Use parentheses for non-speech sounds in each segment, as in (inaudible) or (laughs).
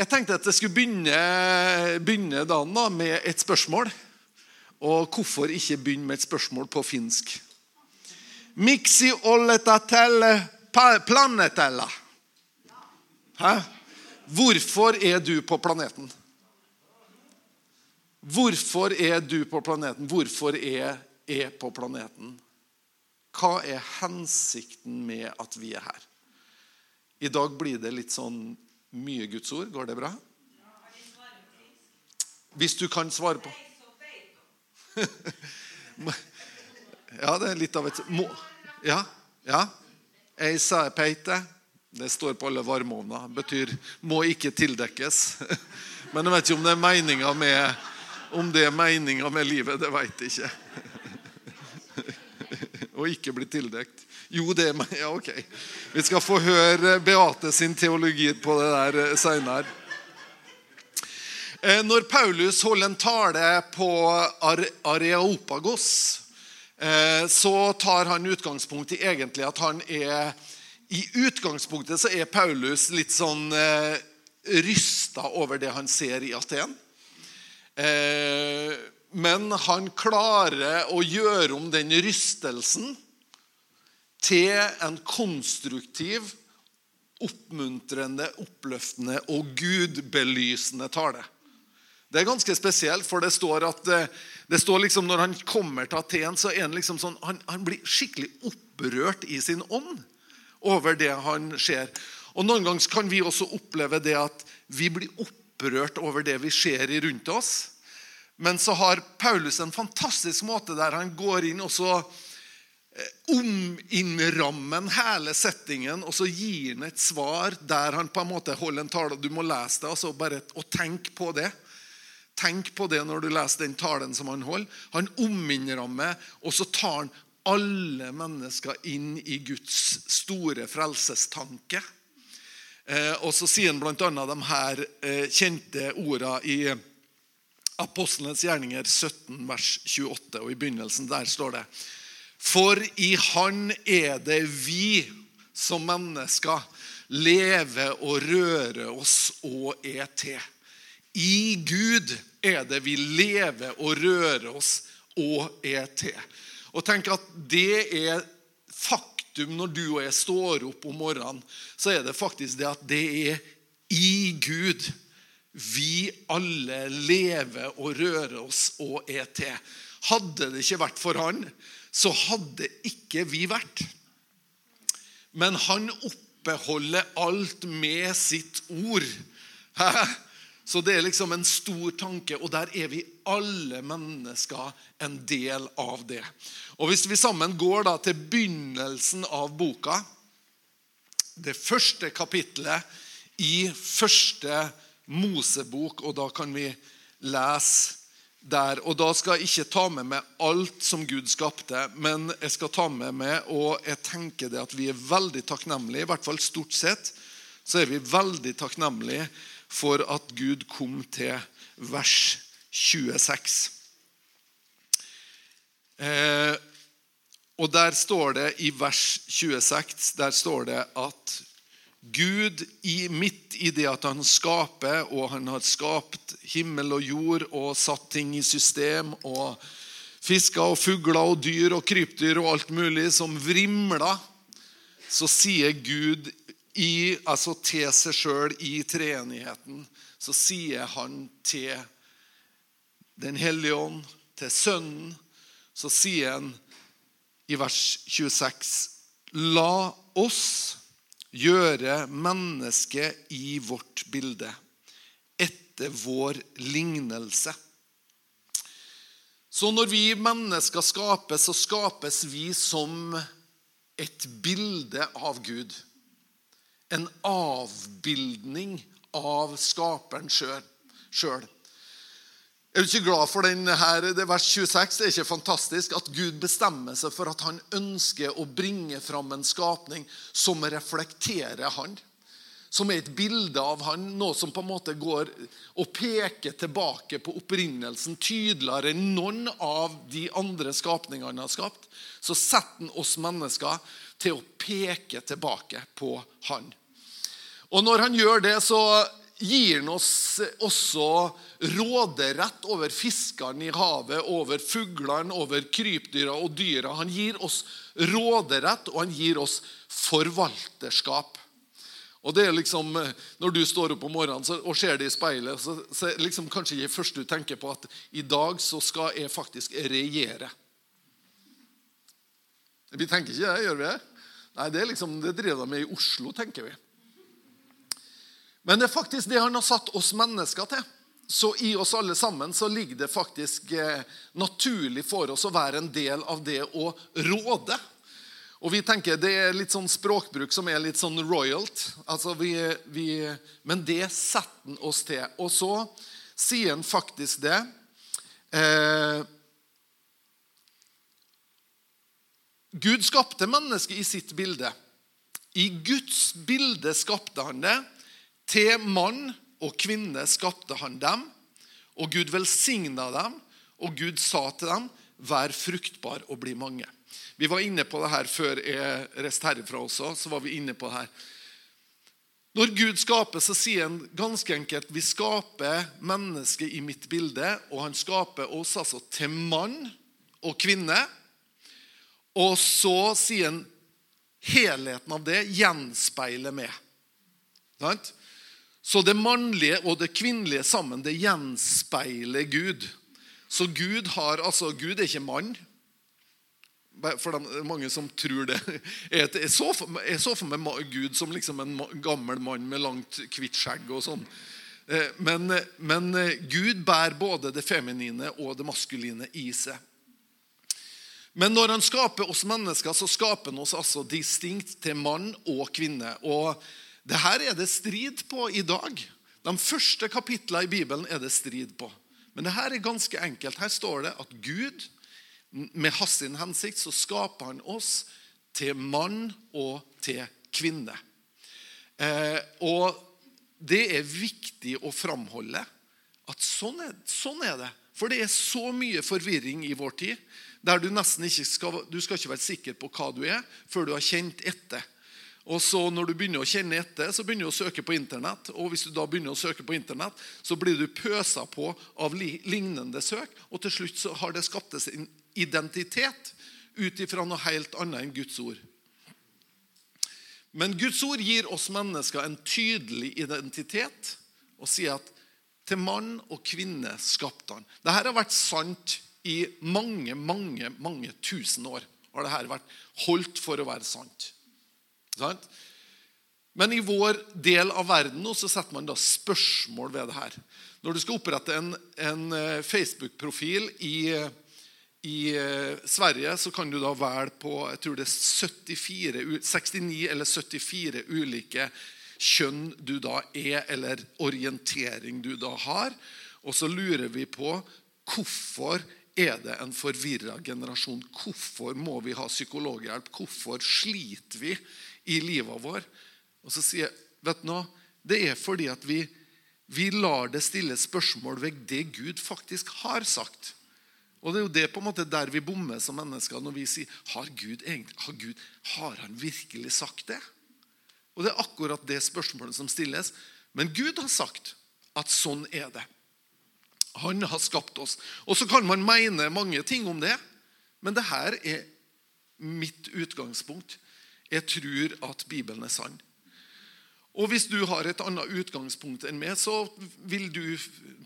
Jeg tenkte at jeg skulle begynne, begynne dagen da, med et spørsmål. Og hvorfor ikke begynne med et spørsmål på finsk? Miksi planetella? Hæ? Hvorfor er du på planeten? Hvorfor er du på planeten? Hvorfor er jeg på planeten? Hva er hensikten med at vi er her? I dag blir det litt sånn mye Guds ord. Går det bra? Hvis du kan svare på (laughs) Ja, det er litt av et Ja. ja. Eisa peite. Det står på alle varmeovner. Betyr 'må ikke tildekkes'. (laughs) Men jeg vet ikke om det er meninga med med livet, det veit jeg ikke. (laughs) Å ikke bli tildekt. Jo, det er. Ja, ok. Vi skal få høre Beate sin teologi på det der seinere. Eh, Når Paulus holder en tale på Are- Areopagos, eh, så tar han utgangspunkt i egentlig at han er I utgangspunktet så er Paulus litt sånn eh, rysta over det han ser i Aten. Eh, Men han klarer å gjøre om den rystelsen til en konstruktiv, oppmuntrende, oppløftende og gudbelysende tale. Det er ganske spesielt, for det står at eh, det står liksom når han kommer til Aten, så er han liksom sånn, han, han blir skikkelig opprørt i sin ånd over det han ser. Og Noen ganger kan vi også oppleve det at vi blir opprørt over det vi ser rundt oss. Men så har Paulus en fantastisk måte der han går inn og så ominnrammer hele settingen, og så gir han et svar der han på en måte holder en tale. Du må lese det, altså bare, og tenk på det. Tenk på det når du leser den talen som han holder. Han ominnrammer, og så tar han alle mennesker inn i Guds store frelsestanke. Eh, og så sier han bl.a. de her eh, kjente ordene i Apostlenes gjerninger 17, vers 28. Og i begynnelsen der står det For i Han er det vi som mennesker lever og rører oss og er til. I Gud er det vi lever og rører oss og er til. Og tenk at det er faktum når du og jeg står opp om morgenen, så er det faktisk det at det er i Gud vi alle lever og rører oss og er til. Hadde det ikke vært for han, så hadde ikke vi vært. Men han oppreholder alt med sitt ord. Hæ? Så det er liksom en stor tanke, og der er vi alle mennesker en del av det. Og Hvis vi sammen går da til begynnelsen av boka, det første kapitlet i første Mosebok, og da kan vi lese der. Og da skal jeg ikke ta med meg alt som Gud skapte, men jeg skal ta med meg, og jeg tenker det at vi er veldig takknemlige, i hvert fall stort sett, så er vi veldig takknemlige for at Gud kom til vers 26. Eh, og der står det i vers 26 der står det at Gud i, midt i det at han skaper, og han har skapt himmel og jord og satt ting i system, og fisker og fugler og dyr og krypdyr og alt mulig som vrimler, så sier Gud i, altså til seg sjøl i treenigheten, så sier han til Den hellige ånd, til Sønnen, så sier han i vers 26.: La oss gjøre mennesket i vårt bilde, etter vår lignelse. Så når vi mennesker skapes, så skapes vi som et bilde av Gud. En avbildning av skaperen sjøl. Er du ikke glad for den her, det vers 26? Det er ikke fantastisk at Gud bestemmer seg for at han ønsker å bringe fram en skapning som reflekterer han. Som er et bilde av han, noe som på en måte går og peker tilbake på opprinnelsen tydeligere enn noen av de andre skapningene han har skapt. Så setter han oss mennesker til å peke tilbake på han. Og når han gjør det, så gir han oss også råderett over fiskene i havet, over fuglene, over krypdyra og dyra. Han gir oss råderett, og han gir oss forvalterskap. Og det er liksom, Når du står opp om morgenen og ser det i speilet, så, så liksom kanskje det første du tenker på at i dag så skal jeg faktisk regjere. Vi tenker ikke det, gjør vi det? Nei, Det, er liksom, det driver de med i Oslo, tenker vi. Men det er faktisk det han har satt oss mennesker til. Så i oss alle sammen så ligger det faktisk eh, naturlig for oss å være en del av det å råde. Og vi tenker Det er litt sånn språkbruk som er litt sånn royalt. Altså vi, vi, men det setter han oss til. Og så sier han faktisk det. Eh, Gud skapte mennesket i sitt bilde. I Guds bilde skapte han det. Til mann og kvinne skapte han dem. Og Gud velsigna dem, og Gud sa til dem, 'Vær fruktbar og bli mange'. Vi var inne på det her før jeg reiste herifra også. så var vi inne på det her. Når Gud skaper, så sier han ganske enkelt vi skaper mennesket i mitt bilde. Og han skaper oss altså til mann og kvinne. Og så sier han helheten av det gjenspeiler meg. Så det mannlige og det kvinnelige sammen, det gjenspeiler Gud. Så Gud har altså Gud er ikke mann. For det er mange som tror det. (laughs) Jeg så for meg Gud som liksom en gammel mann med langt, hvitt skjegg og sånn. Eh, men, men Gud bærer både det feminine og det maskuline i seg. Men når han skaper oss mennesker, så skaper han oss altså distinkt til mann og kvinne. Og det her er det strid på i dag. De første kapitlene i Bibelen er det strid på. Men det her er ganske enkelt. Her står det at Gud, med hans hensikt, så skaper han oss til mann og til kvinne. Eh, og det er viktig å framholde at sånn er, sånn er det. For det er så mye forvirring i vår tid der du nesten ikke skal, du skal ikke være sikker på hva du er før du har kjent etter. Og så Når du begynner å kjenne etter, så begynner du å søke på Internett. Og hvis du da begynner å søke på Internett, så blir du pøsa på av lignende søk. Og til slutt så har det skapt sin en identitet ut ifra noe helt annet enn Guds ord. Men Guds ord gir oss mennesker en tydelig identitet og sier at til mann og kvinne skapte han. Dette har vært sant i mange, mange, mange tusen år har dette vært holdt for å være sant. Sant? Men i vår del av verden nå så setter man da spørsmål ved det her. Når du skal opprette en, en eh, Facebook-profil i, i, eh, Sverige, så kan du da velge på jeg tror det er 74, 69 eller 74 ulike kjønn du da er, eller orientering du da har. Og så lurer vi på hvorfor er det en forvirra generasjon. Hvorfor må vi ha psykologhjelp? Hvorfor sliter vi i livet vår? Og så sier jeg, vet du noe, Det er fordi at vi, vi lar det stille spørsmål ved det Gud faktisk har sagt. Og Det er jo det på en måte der vi bommer som mennesker når vi sier har Gud, har Gud har han virkelig sagt det? Og Det er akkurat det spørsmålet som stilles. Men Gud har sagt at sånn er det. Han har skapt oss. Og så kan man mene mange ting om det, men det her er mitt utgangspunkt. Jeg tror at Bibelen er sann. Og hvis du har et annet utgangspunkt enn meg, så vil du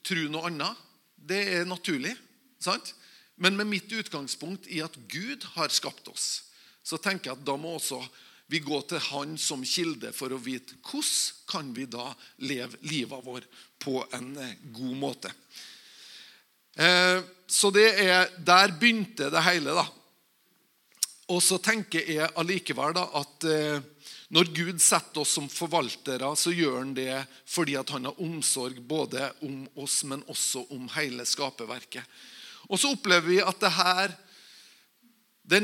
tro noe annet. Det er naturlig. sant? Men med mitt utgangspunkt i at Gud har skapt oss, så tenker jeg at da må også vi gå til Han som kilde for å vite hvordan kan vi da leve livet vår på en god måte. Eh, så det er, der begynte det hele. da. Og så tenker jeg allikevel da at eh, når Gud setter oss som forvaltere, så gjør han det fordi han har omsorg både om oss, men også om hele skaperverket. Og så opplever vi at det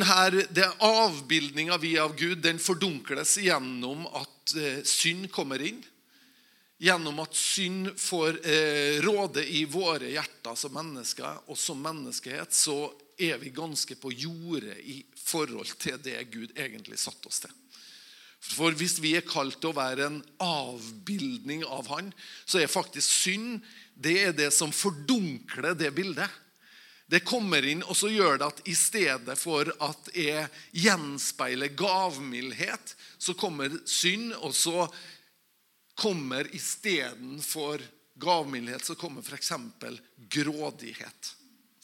her, det avbildninga vi av Gud den fordunkles gjennom at eh, synd kommer inn gjennom at synd får eh, råde i våre hjerter som mennesker, og som menneskehet, så er vi ganske på jordet i forhold til det Gud egentlig satte oss til. For hvis vi er kalt til å være en avbildning av han, så er faktisk synd det er det som fordunkler det bildet. Det kommer inn, og så gjør det at i stedet for at jeg gjenspeiler gavmildhet, så kommer synd, og så kommer istedenfor gavmildhet så kommer f.eks. grådighet.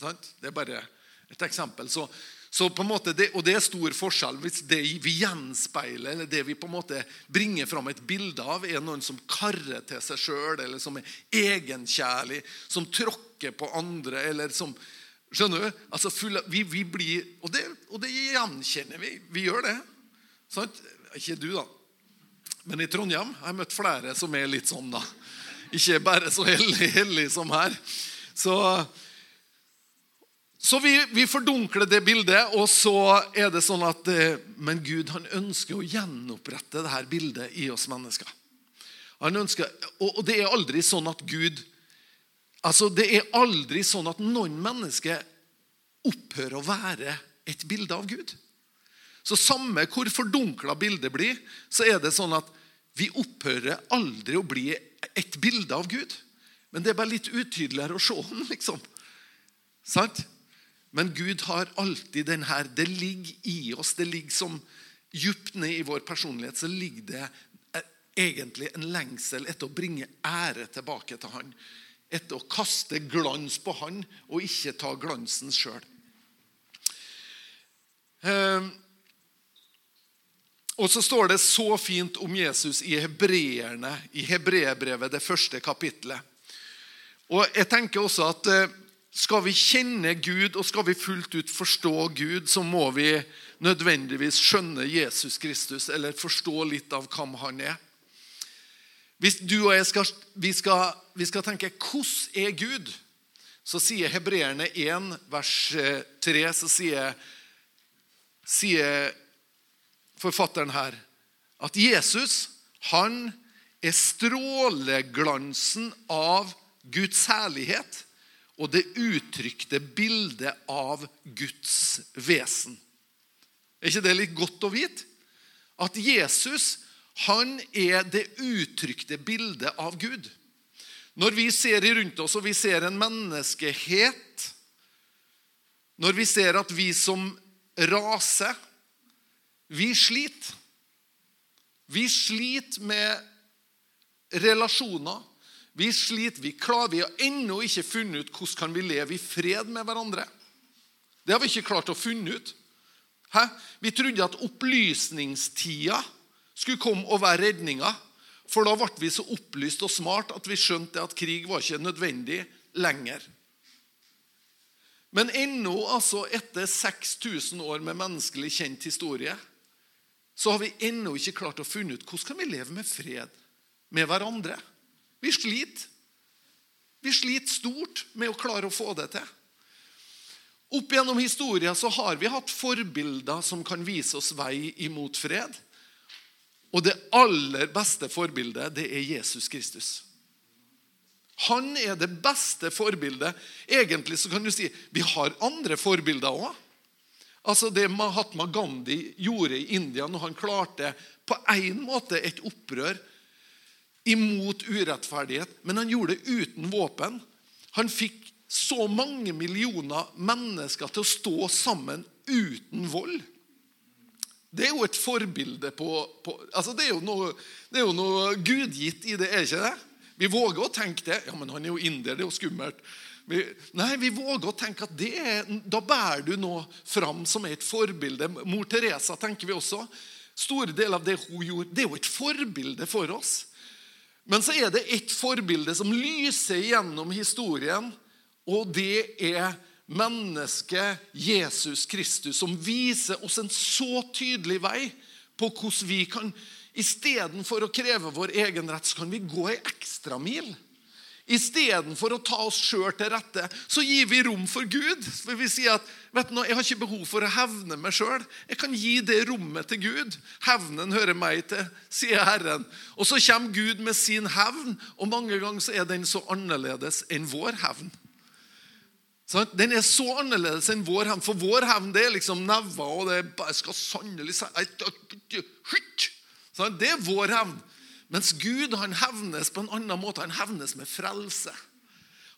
Det er bare et eksempel. Så så det, og det er stor forskjell hvis det vi gjenspeiler, eller det vi på en måte bringer fram et bilde av, er noen som karrer til seg sjøl, eller som er egenkjærlig, som tråkker på andre, eller som Skjønner du? Altså full, vi, vi, blir, og det, og det, gjenkjenner vi. Vi gjør det. Sant? Ikke du, da. Men i Trondheim har jeg møtt flere som er litt sånn, da. Ikke bare så hellig, hellig som her. Så så vi, vi, fordunkler det bildet, og så er det sånn at eh, Men Gud han ønsker å gjenopprette det her bildet i oss mennesker. Han ønsker, og, det er aldri sånn at Gud altså Det er aldri sånn at noen mennesker opphører å være et bilde av Gud. Så samme hvor fordunkla bildet blir, så er det sånn at vi opphører aldri å bli et bilde av Gud. Men det er bare litt utydeligere å se den, liksom. Sant? Men Gud har alltid den her. Det ligger i oss. Det ligger som djupt ned i vår personlighet så ligger det eh, egentlig en lengsel etter å bringe ære tilbake til Han. Etter å kaste glans på Han og ikke ta glansen sjøl. Ehm, og så står det så fint om Jesus i hebreerne, i hebreerbrevet, det første kapitlet. Og jeg tenker også at eh, skal vi kjenne Gud og skal vi fullt ut forstå Gud, så må vi nødvendigvis skjønne Jesus Kristus eller forstå litt av hvem han er. Hvis du og jeg skal, vi skal, vi skal tenke 'Hvordan er Gud?' så sier hebreerne 1, vers 3, eh, så sier, sier forfatteren her at Jesus han er stråleglansen av Guds herlighet og det uttrykte bildet av Guds vesen. Er ikke det litt godt å vite? At Jesus han er det uttrykte bildet av Gud. Når vi ser rundt oss og vi ser en menneskehet Når vi ser at vi som rase Vi sliter. Vi sliter med relasjoner. Vi sliter, vi klarer, vi har ennå ikke funnet ut hvordan kan vi leve i fred med hverandre. Det har vi ikke klart å funne ut. Hæ? Vi trodde at opplysningstida skulle komme og være redninga. For da ble vi så opplyst og smart at vi skjønte at krig var ikke nødvendig lenger. Men ennå, altså etter 6000 år med menneskelig kjent historie, så har vi ennå ikke klart å funne ut hvordan kan vi leve med fred med hverandre. Vi sliter. Vi sliter stort med å klare å få det til. Opp gjennom historien så har vi hatt forbilder som kan vise oss vei imot fred. Og det aller beste forbildet, det er Jesus Kristus. Han er det beste forbildet. Egentlig så kan du si vi har andre forbilder òg. Altså Det Mahatma Gandhi gjorde i India når han klarte på en måte et opprør imot urettferdighet, men han gjorde det uten våpen. Han fikk så mange millioner mennesker til å stå sammen uten vold. Det er jo et forbilde på, på altså det, er jo noe, det er jo noe gudgitt i det, er ikke det? Vi våger å tenke det. Ja, men han er jo inder, det er jo skummelt. Vi, nei, vi våger å tenke at det er, da bærer du noe fram som er et forbilde. Mor Teresa tenker vi også. Store deler av det hun gjorde, det er jo et forbilde for oss. Men så er det ett forbilde som lyser gjennom historien, og det er mennesket Jesus Kristus, som viser oss en så tydelig vei på hvordan vi kan Istedenfor å kreve vår egen rett, så kan vi gå ei ekstramil. Istedenfor å ta oss sjøl til rette, så gir vi rom for Gud. For Vi sier at vet du, jeg har ikke behov for å hevne meg sjøl. Jeg kan gi det rommet til Gud. Hevnen hører meg til, sier Herren. Og så kommer Gud med sin hevn, og mange ganger så er den så annerledes enn vår hevn. Den er så annerledes enn vår hevn, for vår hevn det er liksom never, og det er skal sannelig Det er vår hevn. Mens Gud han hevnes på en annen måte. Han hevnes med frelse.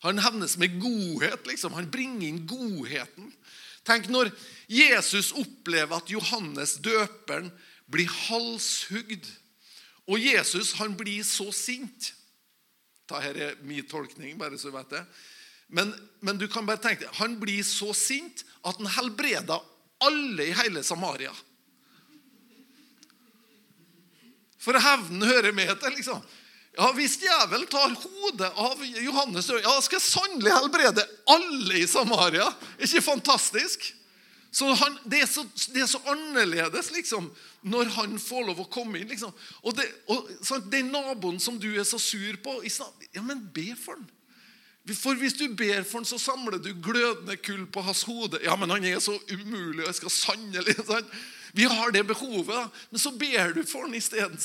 Han hevnes med godhet. liksom. Han bringer inn godheten. Tenk når Jesus opplever at Johannes døperen blir halshugd. Og Jesus han blir så sint. Dette er min tolkning, bare så du vet det. Men, men, du kan bare tenke deg, han blir så sint at han helbreder alle i hele Samaria. For hevnen hører med til, liksom. Ja, Hvis djevelen tar hodet av Johannes ja, skal jeg sannelig helbrede alle i Samaria. Ikke fantastisk? Så han, det, er så, det, er så, annerledes liksom, når han får lov å komme inn. liksom. Og, det, og sant, Den naboen som du er så sur på Ja, men be for han. For hvis du ber for han, så samler du glødende kull på hans hode. Ja, men han er så umulig, og jeg skal sannelig (laughs) sant? Vi har det behovet, men så ber du for den isteden.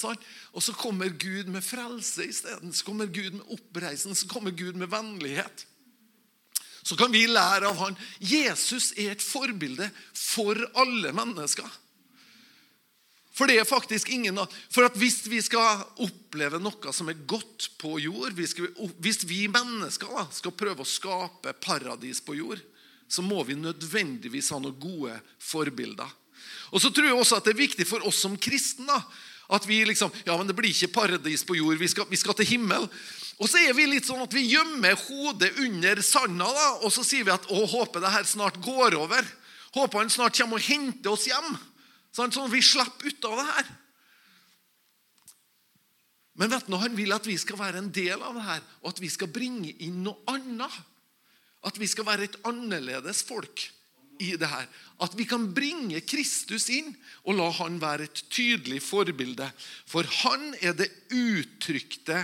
Og så kommer Gud med frelse isteden. Så kommer Gud med oppreisen, så kommer Gud med vennlighet. Så kan vi lære av han. Jesus er et forbilde for alle mennesker. For det er faktisk ingen For at hvis vi skal oppleve noe som er godt på jord Hvis vi mennesker da, skal prøve å skape paradis på jord, så må vi nødvendigvis ha noen gode forbilder. Og så tror jeg også at det er viktig for oss som kristne at vi liksom Ja, men det blir ikke paradis på jord. Vi skal, vi skal til himmel. Og så er vi litt sånn at vi gjemmer hodet under sanda, da, og så sier vi at å, håper det her snart går over. Håper han snart kommer og henter oss hjem. Sånn at vi slipper ut av det her. Men vet du, han vil at vi skal være en del av det her, og at vi skal bringe inn noe annet. At vi skal være et annerledes folk i det her. At vi kan bringe Kristus inn og la han være et tydelig forbilde. For han er det uttrykte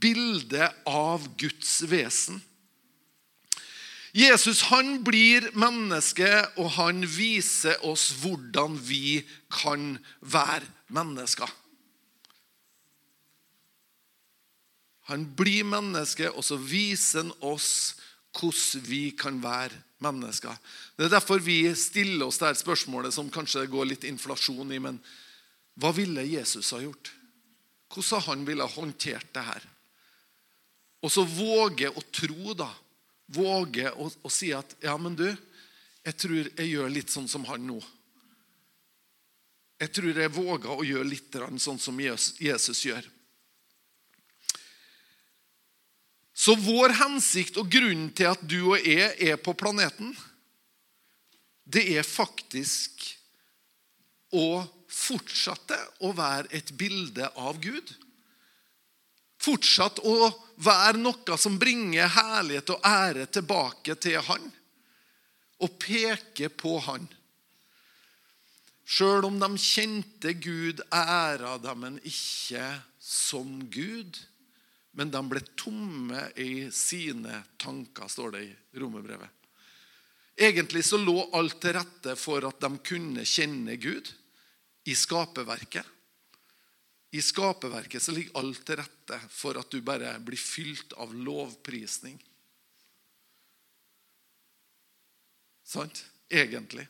bildet av Guds vesen. Jesus han blir menneske, og han viser oss hvordan vi kan være mennesker. Han blir menneske, og så viser han oss hvordan vi kan være mennesker. Det er derfor vi stiller oss det spørsmålet som kanskje går litt inflasjon i. Men hva ville Jesus ha gjort? Hvordan han ville ha håndtert det her? Og så våge å tro, da. Våge å, å si at ja, men du, jeg tror jeg gjør litt sånn som han nå. Jeg tror jeg våger å gjøre litt sånn som Jesus gjør. Så vår hensikt og grunnen til at du og jeg er på planeten, det er faktisk å fortsette å være et bilde av Gud. Fortsatt å være noe som bringer herlighet og ære tilbake til Han. Og peke på Han. Sjøl om de kjente Gud, æra dem en ikke som Gud men de ble tomme i sine tanker, står det i romerbrevet. Egentlig så lå alt til rette for at de kunne kjenne Gud i skaperverket. I skaperverket så ligger alt til rette for at du bare blir fylt av lovprisning. Sant? Egentlig.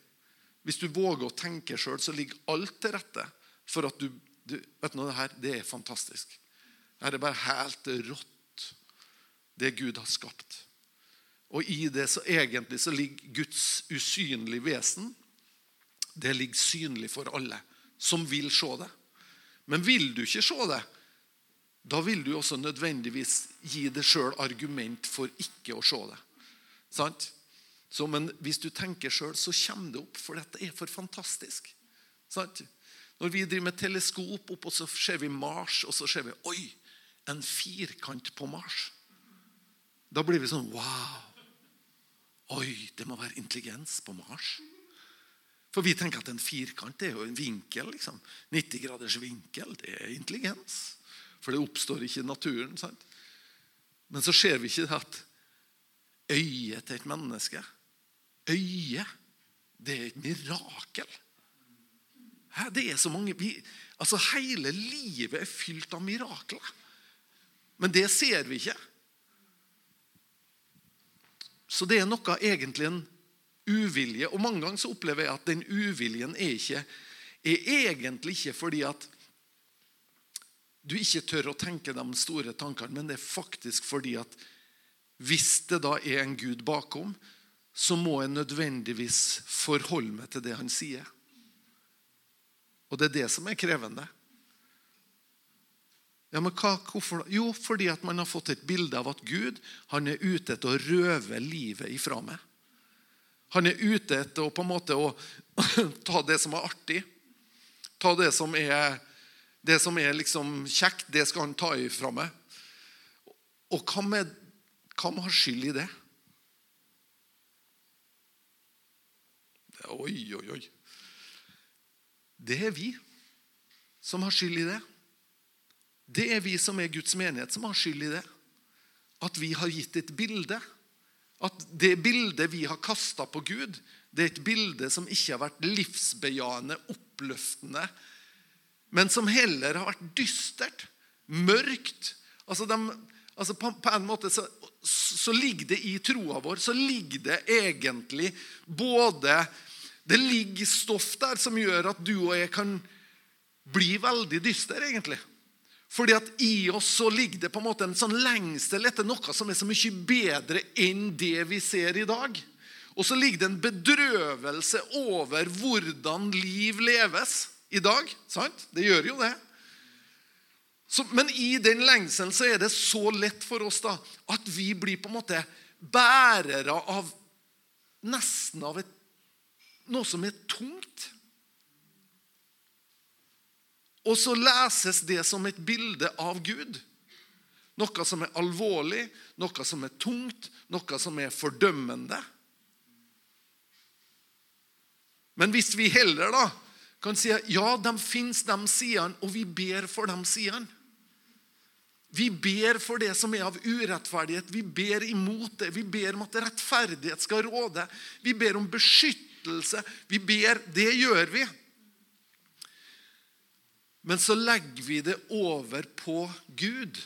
Hvis du våger å tenke sjøl, så ligger alt til rette for at du, du Vet du noe, det her det er fantastisk. Det er bare helt rått, det Gud har skapt. Og i det så egentlig så ligger Guds usynlige vesen. Det ligger synlig for alle som vil se det. Men vil du ikke se det, da vil du også nødvendigvis gi deg sjøl argument for ikke å se det. Sant? Så, men hvis du tenker sjøl, så kommer det opp, for dette er for fantastisk. Sant? Når vi driver med teleskop opp, og så ser vi Mars, og så ser vi Oi! En firkant på Mars. Da blir vi sånn Wow! Oi, det må være intelligens på Mars. For vi tenker at en firkant det er jo en vinkel. liksom. 90 graders vinkel, det er intelligens. For det oppstår ikke i naturen. sant? Men så ser vi ikke at øyet til et menneske Øyet, det er et mirakel. Det er så mange, vi, altså Hele livet er fylt av mirakler. Men det ser vi ikke. Så det er noe egentlig en uvilje. Og mange ganger så opplever jeg at den uviljen er, ikke, er egentlig ikke fordi at du ikke tør å tenke de store tankene, men det er faktisk fordi at hvis det da er en Gud bakom, så må jeg nødvendigvis forholde meg til det han sier. Og det er det som er krevende. Ja, men hva, hvorfor? Jo, fordi at man har fått et bilde av at Gud han er ute etter å røve livet ifra meg. Han er ute etter å på en måte å (laughs) ta det som er artig. Ta det som er, det som er liksom kjekt, det skal han ta ifra meg. Og hva med, hva med har skyld i det? Oi, oi, oi. Det er vi som har skyld i det. Det er vi som er Guds menighet, som har skyld i det. At vi har gitt et bilde. At det bildet vi har kasta på Gud, det er et bilde som ikke har vært livsbejaende, oppløftende, men som heller har vært dystert, mørkt. Altså, de, altså på, på, en måte så, så ligger det i troa vår så ligger det egentlig både Det ligger stoff der som gjør at du og jeg kan bli veldig dyster, egentlig. Fordi at i oss så ligger det på en måte en sånn lengsel etter noe som er så mye bedre enn det vi ser i dag. Og så ligger det en bedrøvelse over hvordan liv leves i dag. sant? Det gjør jo det. Så, men i den lengselen så er det så lett for oss da, at vi blir på en måte bærere av nesten av et, noe som er tungt. Og så leses det som et bilde av Gud. Noe som er alvorlig, noe som er tungt, noe som er fordømmende. Men hvis vi heller da kan si ja, de fins, de sidene, og vi ber for de sidene Vi ber for det som er av urettferdighet. Vi ber imot det. Vi ber om at rettferdighet skal råde. Vi ber om beskyttelse. Vi ber Det gjør vi. Men så legger vi det over på Gud.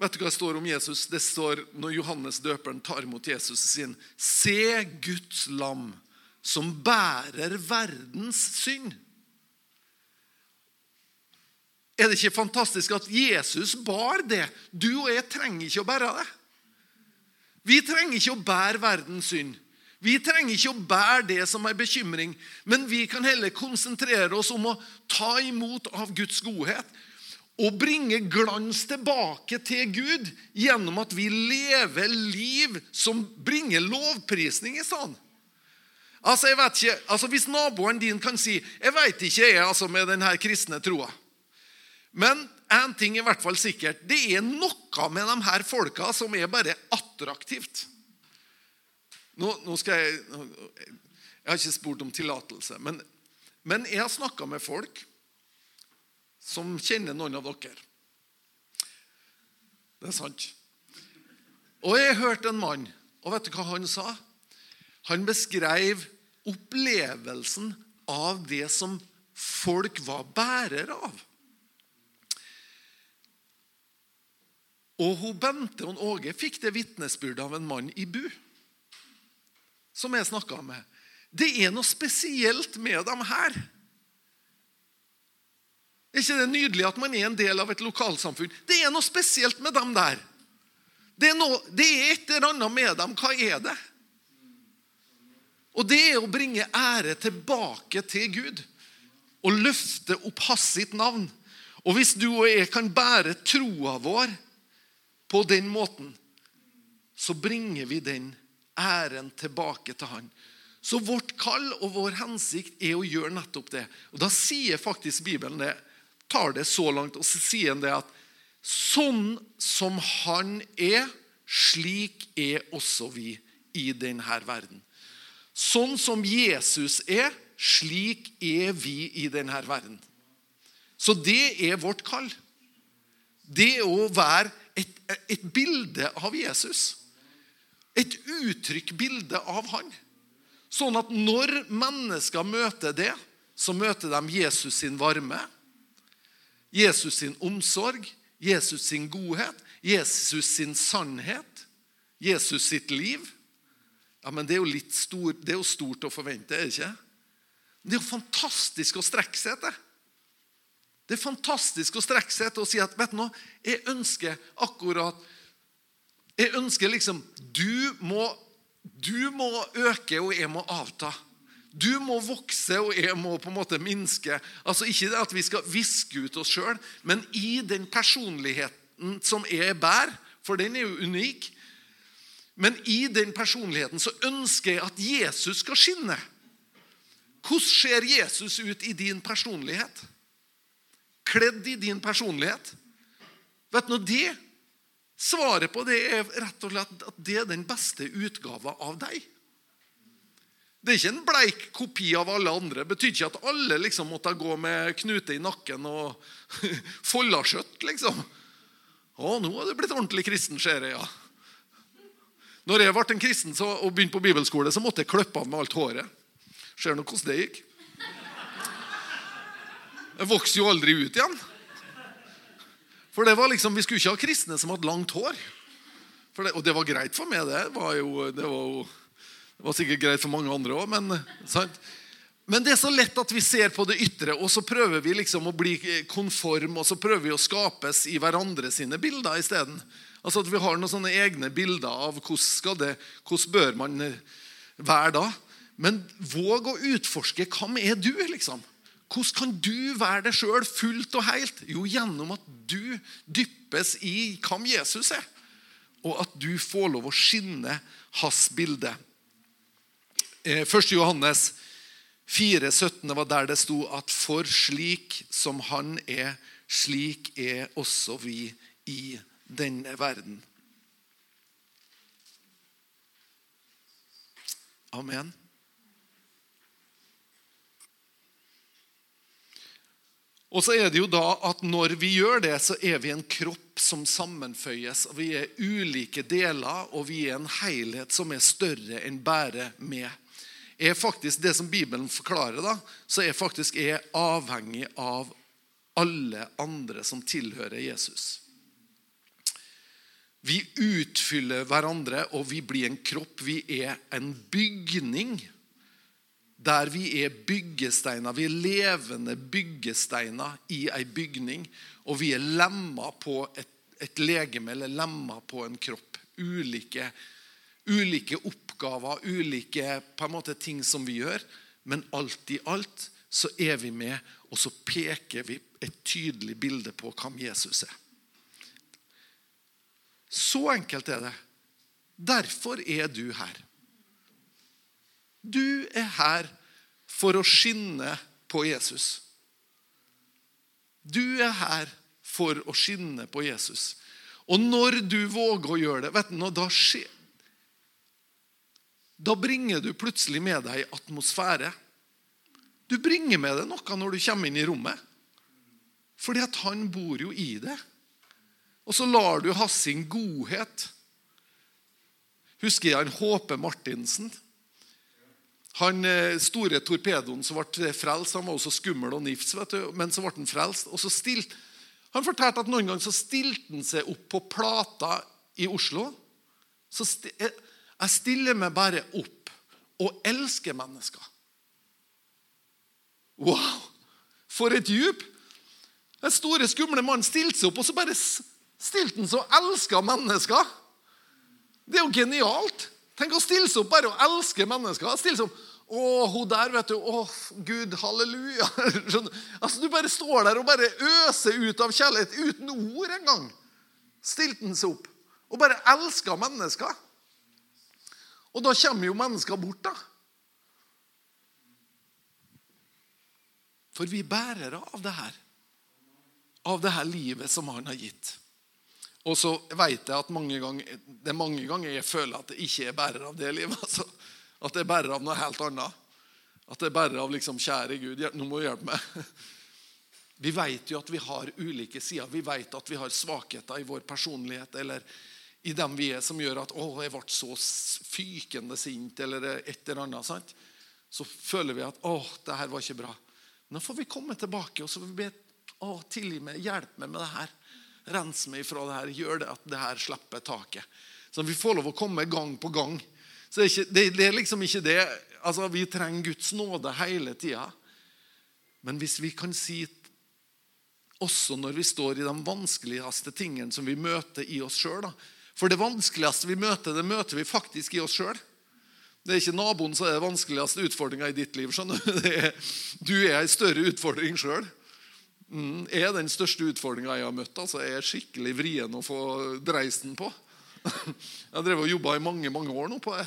Vet du hva det står om Jesus? Det står når Johannes døperen tar imot Jesus sier Se Guds lam som bærer verdens synd. Er det ikke fantastisk at Jesus bar det? Du og jeg trenger ikke å bære det. Vi trenger ikke å bære verdens synd. Vi trenger ikke å bære det som er bekymring, men vi kan heller konsentrere oss om å ta imot av Guds godhet og bringe glans tilbake til Gud gjennom at vi lever liv som bringer lovprisning i stedet. Altså, jeg vet ikke, altså Hvis naboen din kan si 'Jeg veit ikke, jeg, altså, med denne kristne troa'. Men én ting er i hvert fall sikkert. Det er noe med de her folka som er bare attraktivt. Nå, nå skal jeg Jeg har ikke spurt om tillatelse. Men, men jeg har snakka med folk som kjenner noen av dere. Det er sant. Og jeg hørte en mann, og vet du hva han sa? Han beskrev opplevelsen av det som folk var bærer av. Og hun Bente og Åge fikk det vitnesbyrdet av en mann i Bu. Som jeg snakka med. Det er noe spesielt med dem her. Er ikke det nydelig at man er en del av et lokalsamfunn? Det er noe spesielt med dem der. Det er, noe, det er et eller annet med dem. Hva er det? Og det er å bringe ære tilbake til Gud. Og løfte opp hans sitt navn. Og hvis du og jeg kan bære troa vår på den måten, så bringer vi den æren tilbake til han. Så vårt kall og vår hensikt er å gjøre nettopp det. Og Da sier faktisk Bibelen det, tar det så langt, og så sier han det at sånn som han er, slik er også vi i denne verden. Sånn som Jesus er, slik er vi i denne verden. Så det er vårt kall. Det å være et, et bilde av Jesus. Et uttrykk-bilde av han. Sånn at når mennesker møter det, så møter de Jesus sin varme, Jesus sin omsorg, Jesus sin godhet, Jesus sin sannhet, Jesus sitt liv. Ja, men det er jo litt stor, det er jo stort å forvente, er det ikke? Det er jo fantastisk å strekke seg etter. Det er fantastisk å strekke seg etter og si at vet du nå, jeg ønsker akkurat Jeg ønsker liksom du må, du må øke, og jeg må avta. Du må vokse, og jeg må på en måte minske. Altså Ikke det at vi skal viske ut oss sjøl, men i den personligheten som jeg bærer, for den er jo unik Men i den personligheten så ønsker jeg at Jesus skal skinne. Hvordan ser Jesus ut i din personlighet? kledd i din personlighet. Vet du, det, Svaret på det er rett og slett at det er den beste utgava av deg. Det er ikke en bleik kopi av alle andre. Det betyr ikke at alle liksom måtte gå med knute i nakken og (laughs) follaskjøtt, liksom. Å, nå har du blitt ordentlig kristen, ser jeg, ja. Når jeg ble en kristen så, og begynte på bibelskole, så måtte jeg klippe av med alt håret. Ser du hvordan det gikk? Jeg vokste jo aldri ut igjen. For det var liksom, Vi skulle ikke ha kristne som hadde langt hår. Det, og det var greit for meg, det. Var jo, det, var jo, det var sikkert greit for mange andre òg, men, men det er så lett at vi ser på det ytre, og så prøver vi liksom å bli konform, og så prøver vi å skapes i hverandre sine bilder isteden. Altså at vi har noen sånne egne bilder av hvordan, det, hvordan bør man være da. Men våg å utforske hvem er du, liksom. Hvordan kan du være deg sjøl fullt og helt? Jo, gjennom at du dyppes i hvem Jesus er. Og at du får lov å skinne hans bilde. 1. Eh, Johannes 4, 17 var der det sto at for slik som han er, slik er også vi i denne verden. Amen. Og så er det jo da at Når vi gjør det, så er vi en kropp som sammenføyes. og Vi er ulike deler, og vi er en helhet som er større enn bare meg. Er faktisk Det som Bibelen forklarer, da, så er faktisk jeg avhengig av alle andre som tilhører Jesus. Vi utfyller hverandre, og vi blir en kropp. Vi er en bygning der vi er byggesteiner. Vi er levende byggesteiner i ei bygning. Og vi er lemmer på et, et legeme eller lemmer på en kropp. Ulike, ulike oppgaver, ulike måte ting som vi gjør. Men alt i alt så er vi med, og så peker vi et tydelig bilde på hvem Jesus er. Så enkelt er det. Derfor er du her. Du er her for å skinne på Jesus. Du er her for å skinne på Jesus. Og når du våger å gjøre det, vet du, da skjer Da bringer du plutselig med deg atmosfære. Du bringer med deg noe når du kommer inn i rommet. Fordi at han bor jo i det. Og så lar du ha sin godhet Husker jeg han Håpe Martinsen? Han eh, store torpedoen som ble frelst, han var også skummel og nifs, vet du, men så ble han frelst. og så stilt, Han fortalte at noen ganger så stilte han seg opp på Plata i Oslo. Så sti, jeg stiller meg bare opp og elsker mennesker. Wow! For et djup! Den store, skumle mannen stilte seg opp, og så bare stilte han seg og elska mennesker. Det er jo genialt. Tenk å stille seg opp bare og elske mennesker. Stille seg opp. Å, hun der, vet du. Å, Gud, halleluja. (laughs) Altså, Du bare står der og bare øser ut av kjærlighet uten ord engang. Stilte han seg opp og bare elska mennesker. Og da kommer jo mennesker bort, da. For vi er bærere av det her. Av det her livet som han har gitt. Og så vet jeg at mange ganger, det er mange ganger jeg føler at det ikke er bærer av det livet. (laughs) Altså. At det er bærer av noe helt annet. At det er bærer av liksom, 'Kjære Gud, nå må du hjelpe meg'. (laughs) Vi vet jo at vi har ulike sider. Vi vet at vi har svakheter i vår personlighet eller i dem vi er, som gjør at 'Å, jeg ble så fykende sint', eller et eller annet. Sant? Så føler vi at 'Å, det her var ikke bra'. Nå får vi komme tilbake og så får vi be 'Å, tilgi meg, hjelp meg med det her'. Rens meg ifra det her. Gjør det at det her slipper taket. Så vi får lov å komme gang på gang. Så det er, ikke, det, det er liksom ikke det. Altså, Vi trenger Guds nåde hele tida. Men hvis vi kan si Også når vi står i de vanskeligste tingene som vi møter i oss sjøl. For det vanskeligste vi møter, det møter vi faktisk i oss sjøl. Det er ikke naboen som er den vanskeligste utfordringa i ditt liv. skjønner Du (laughs) du er en større utfordring sjøl. Mm, er den største utfordringa jeg har møtt. altså Jeg er skikkelig vrien å få dreisen på. (laughs) Jeg har drevet og jobba i mange mange år nå på det.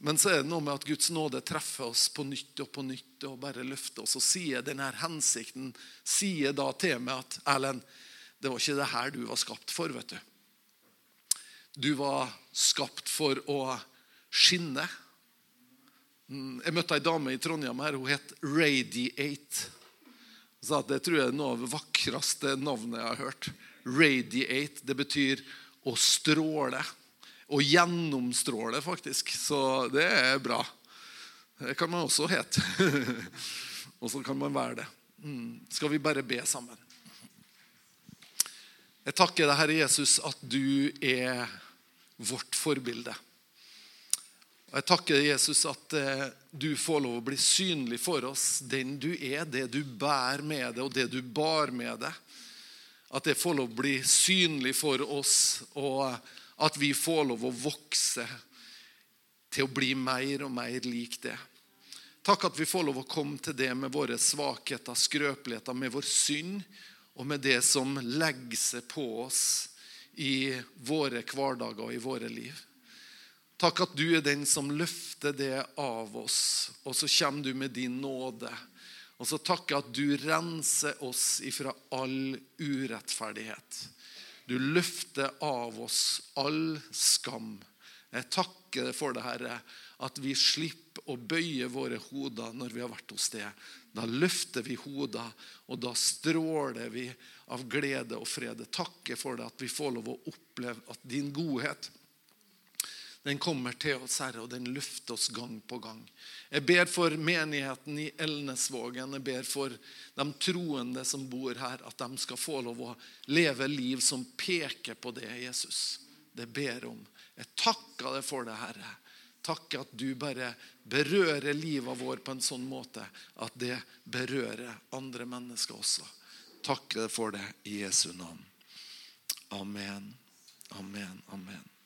Men så er det noe med at Guds nåde treffer oss på nytt og på nytt og bare løfter oss. Og sier denne hensikten sier da til meg at Erlend, det var ikke det her du var skapt for. vet du. Du var skapt for å skinne. Mm, jeg møtte ei dame i Trondheim her, hun het Radiate. Så det tror jeg er noe av det vakreste navnet jeg har hørt. Radiate, det betyr å stråle. Å gjennomstråle, faktisk. Så det er bra. Det kan man også hete. (laughs) og så kan man være det. Mm. Skal vi bare be sammen? Jeg takker deg, Herre Jesus, at du er vårt forbilde. Og Jeg takker Jesus at eh, du får lov å bli synlig for oss, den du er, det du bærer med deg, og det du bar med deg. At det får lov å bli synlig for oss, og at vi får lov å vokse til å bli mer og mer lik det. Takk at vi får lov å komme til det med våre svakheter, skrøpeligheter, med vår synd og med det som legger seg på oss i våre hverdager og i våre liv. Takk at du er den som løfter det av oss, og så kommer du med din nåde. Og så jeg at du renser oss ifra all urettferdighet. Du løfter av oss all skam. Jeg takker for det, Herre, at vi slipper å bøye våre hoder når vi har vært hos deg. Da løfter vi hodene, og da stråler vi av glede og fred. Jeg takker for det at vi får lov å oppleve at din godhet den kommer til oss, Herre, og den løfter oss gang på gang. Jeg ber for menigheten i Elnesvågen. Jeg ber for de troende som bor her, at de skal få lov å leve liv som peker på det Jesus det ber om. Jeg takker deg for det, Herre. Takker at du bare berører livet vår på en sånn måte at det berører andre mennesker også. Deg for det i Jesu navn. Amen. Amen. Amen.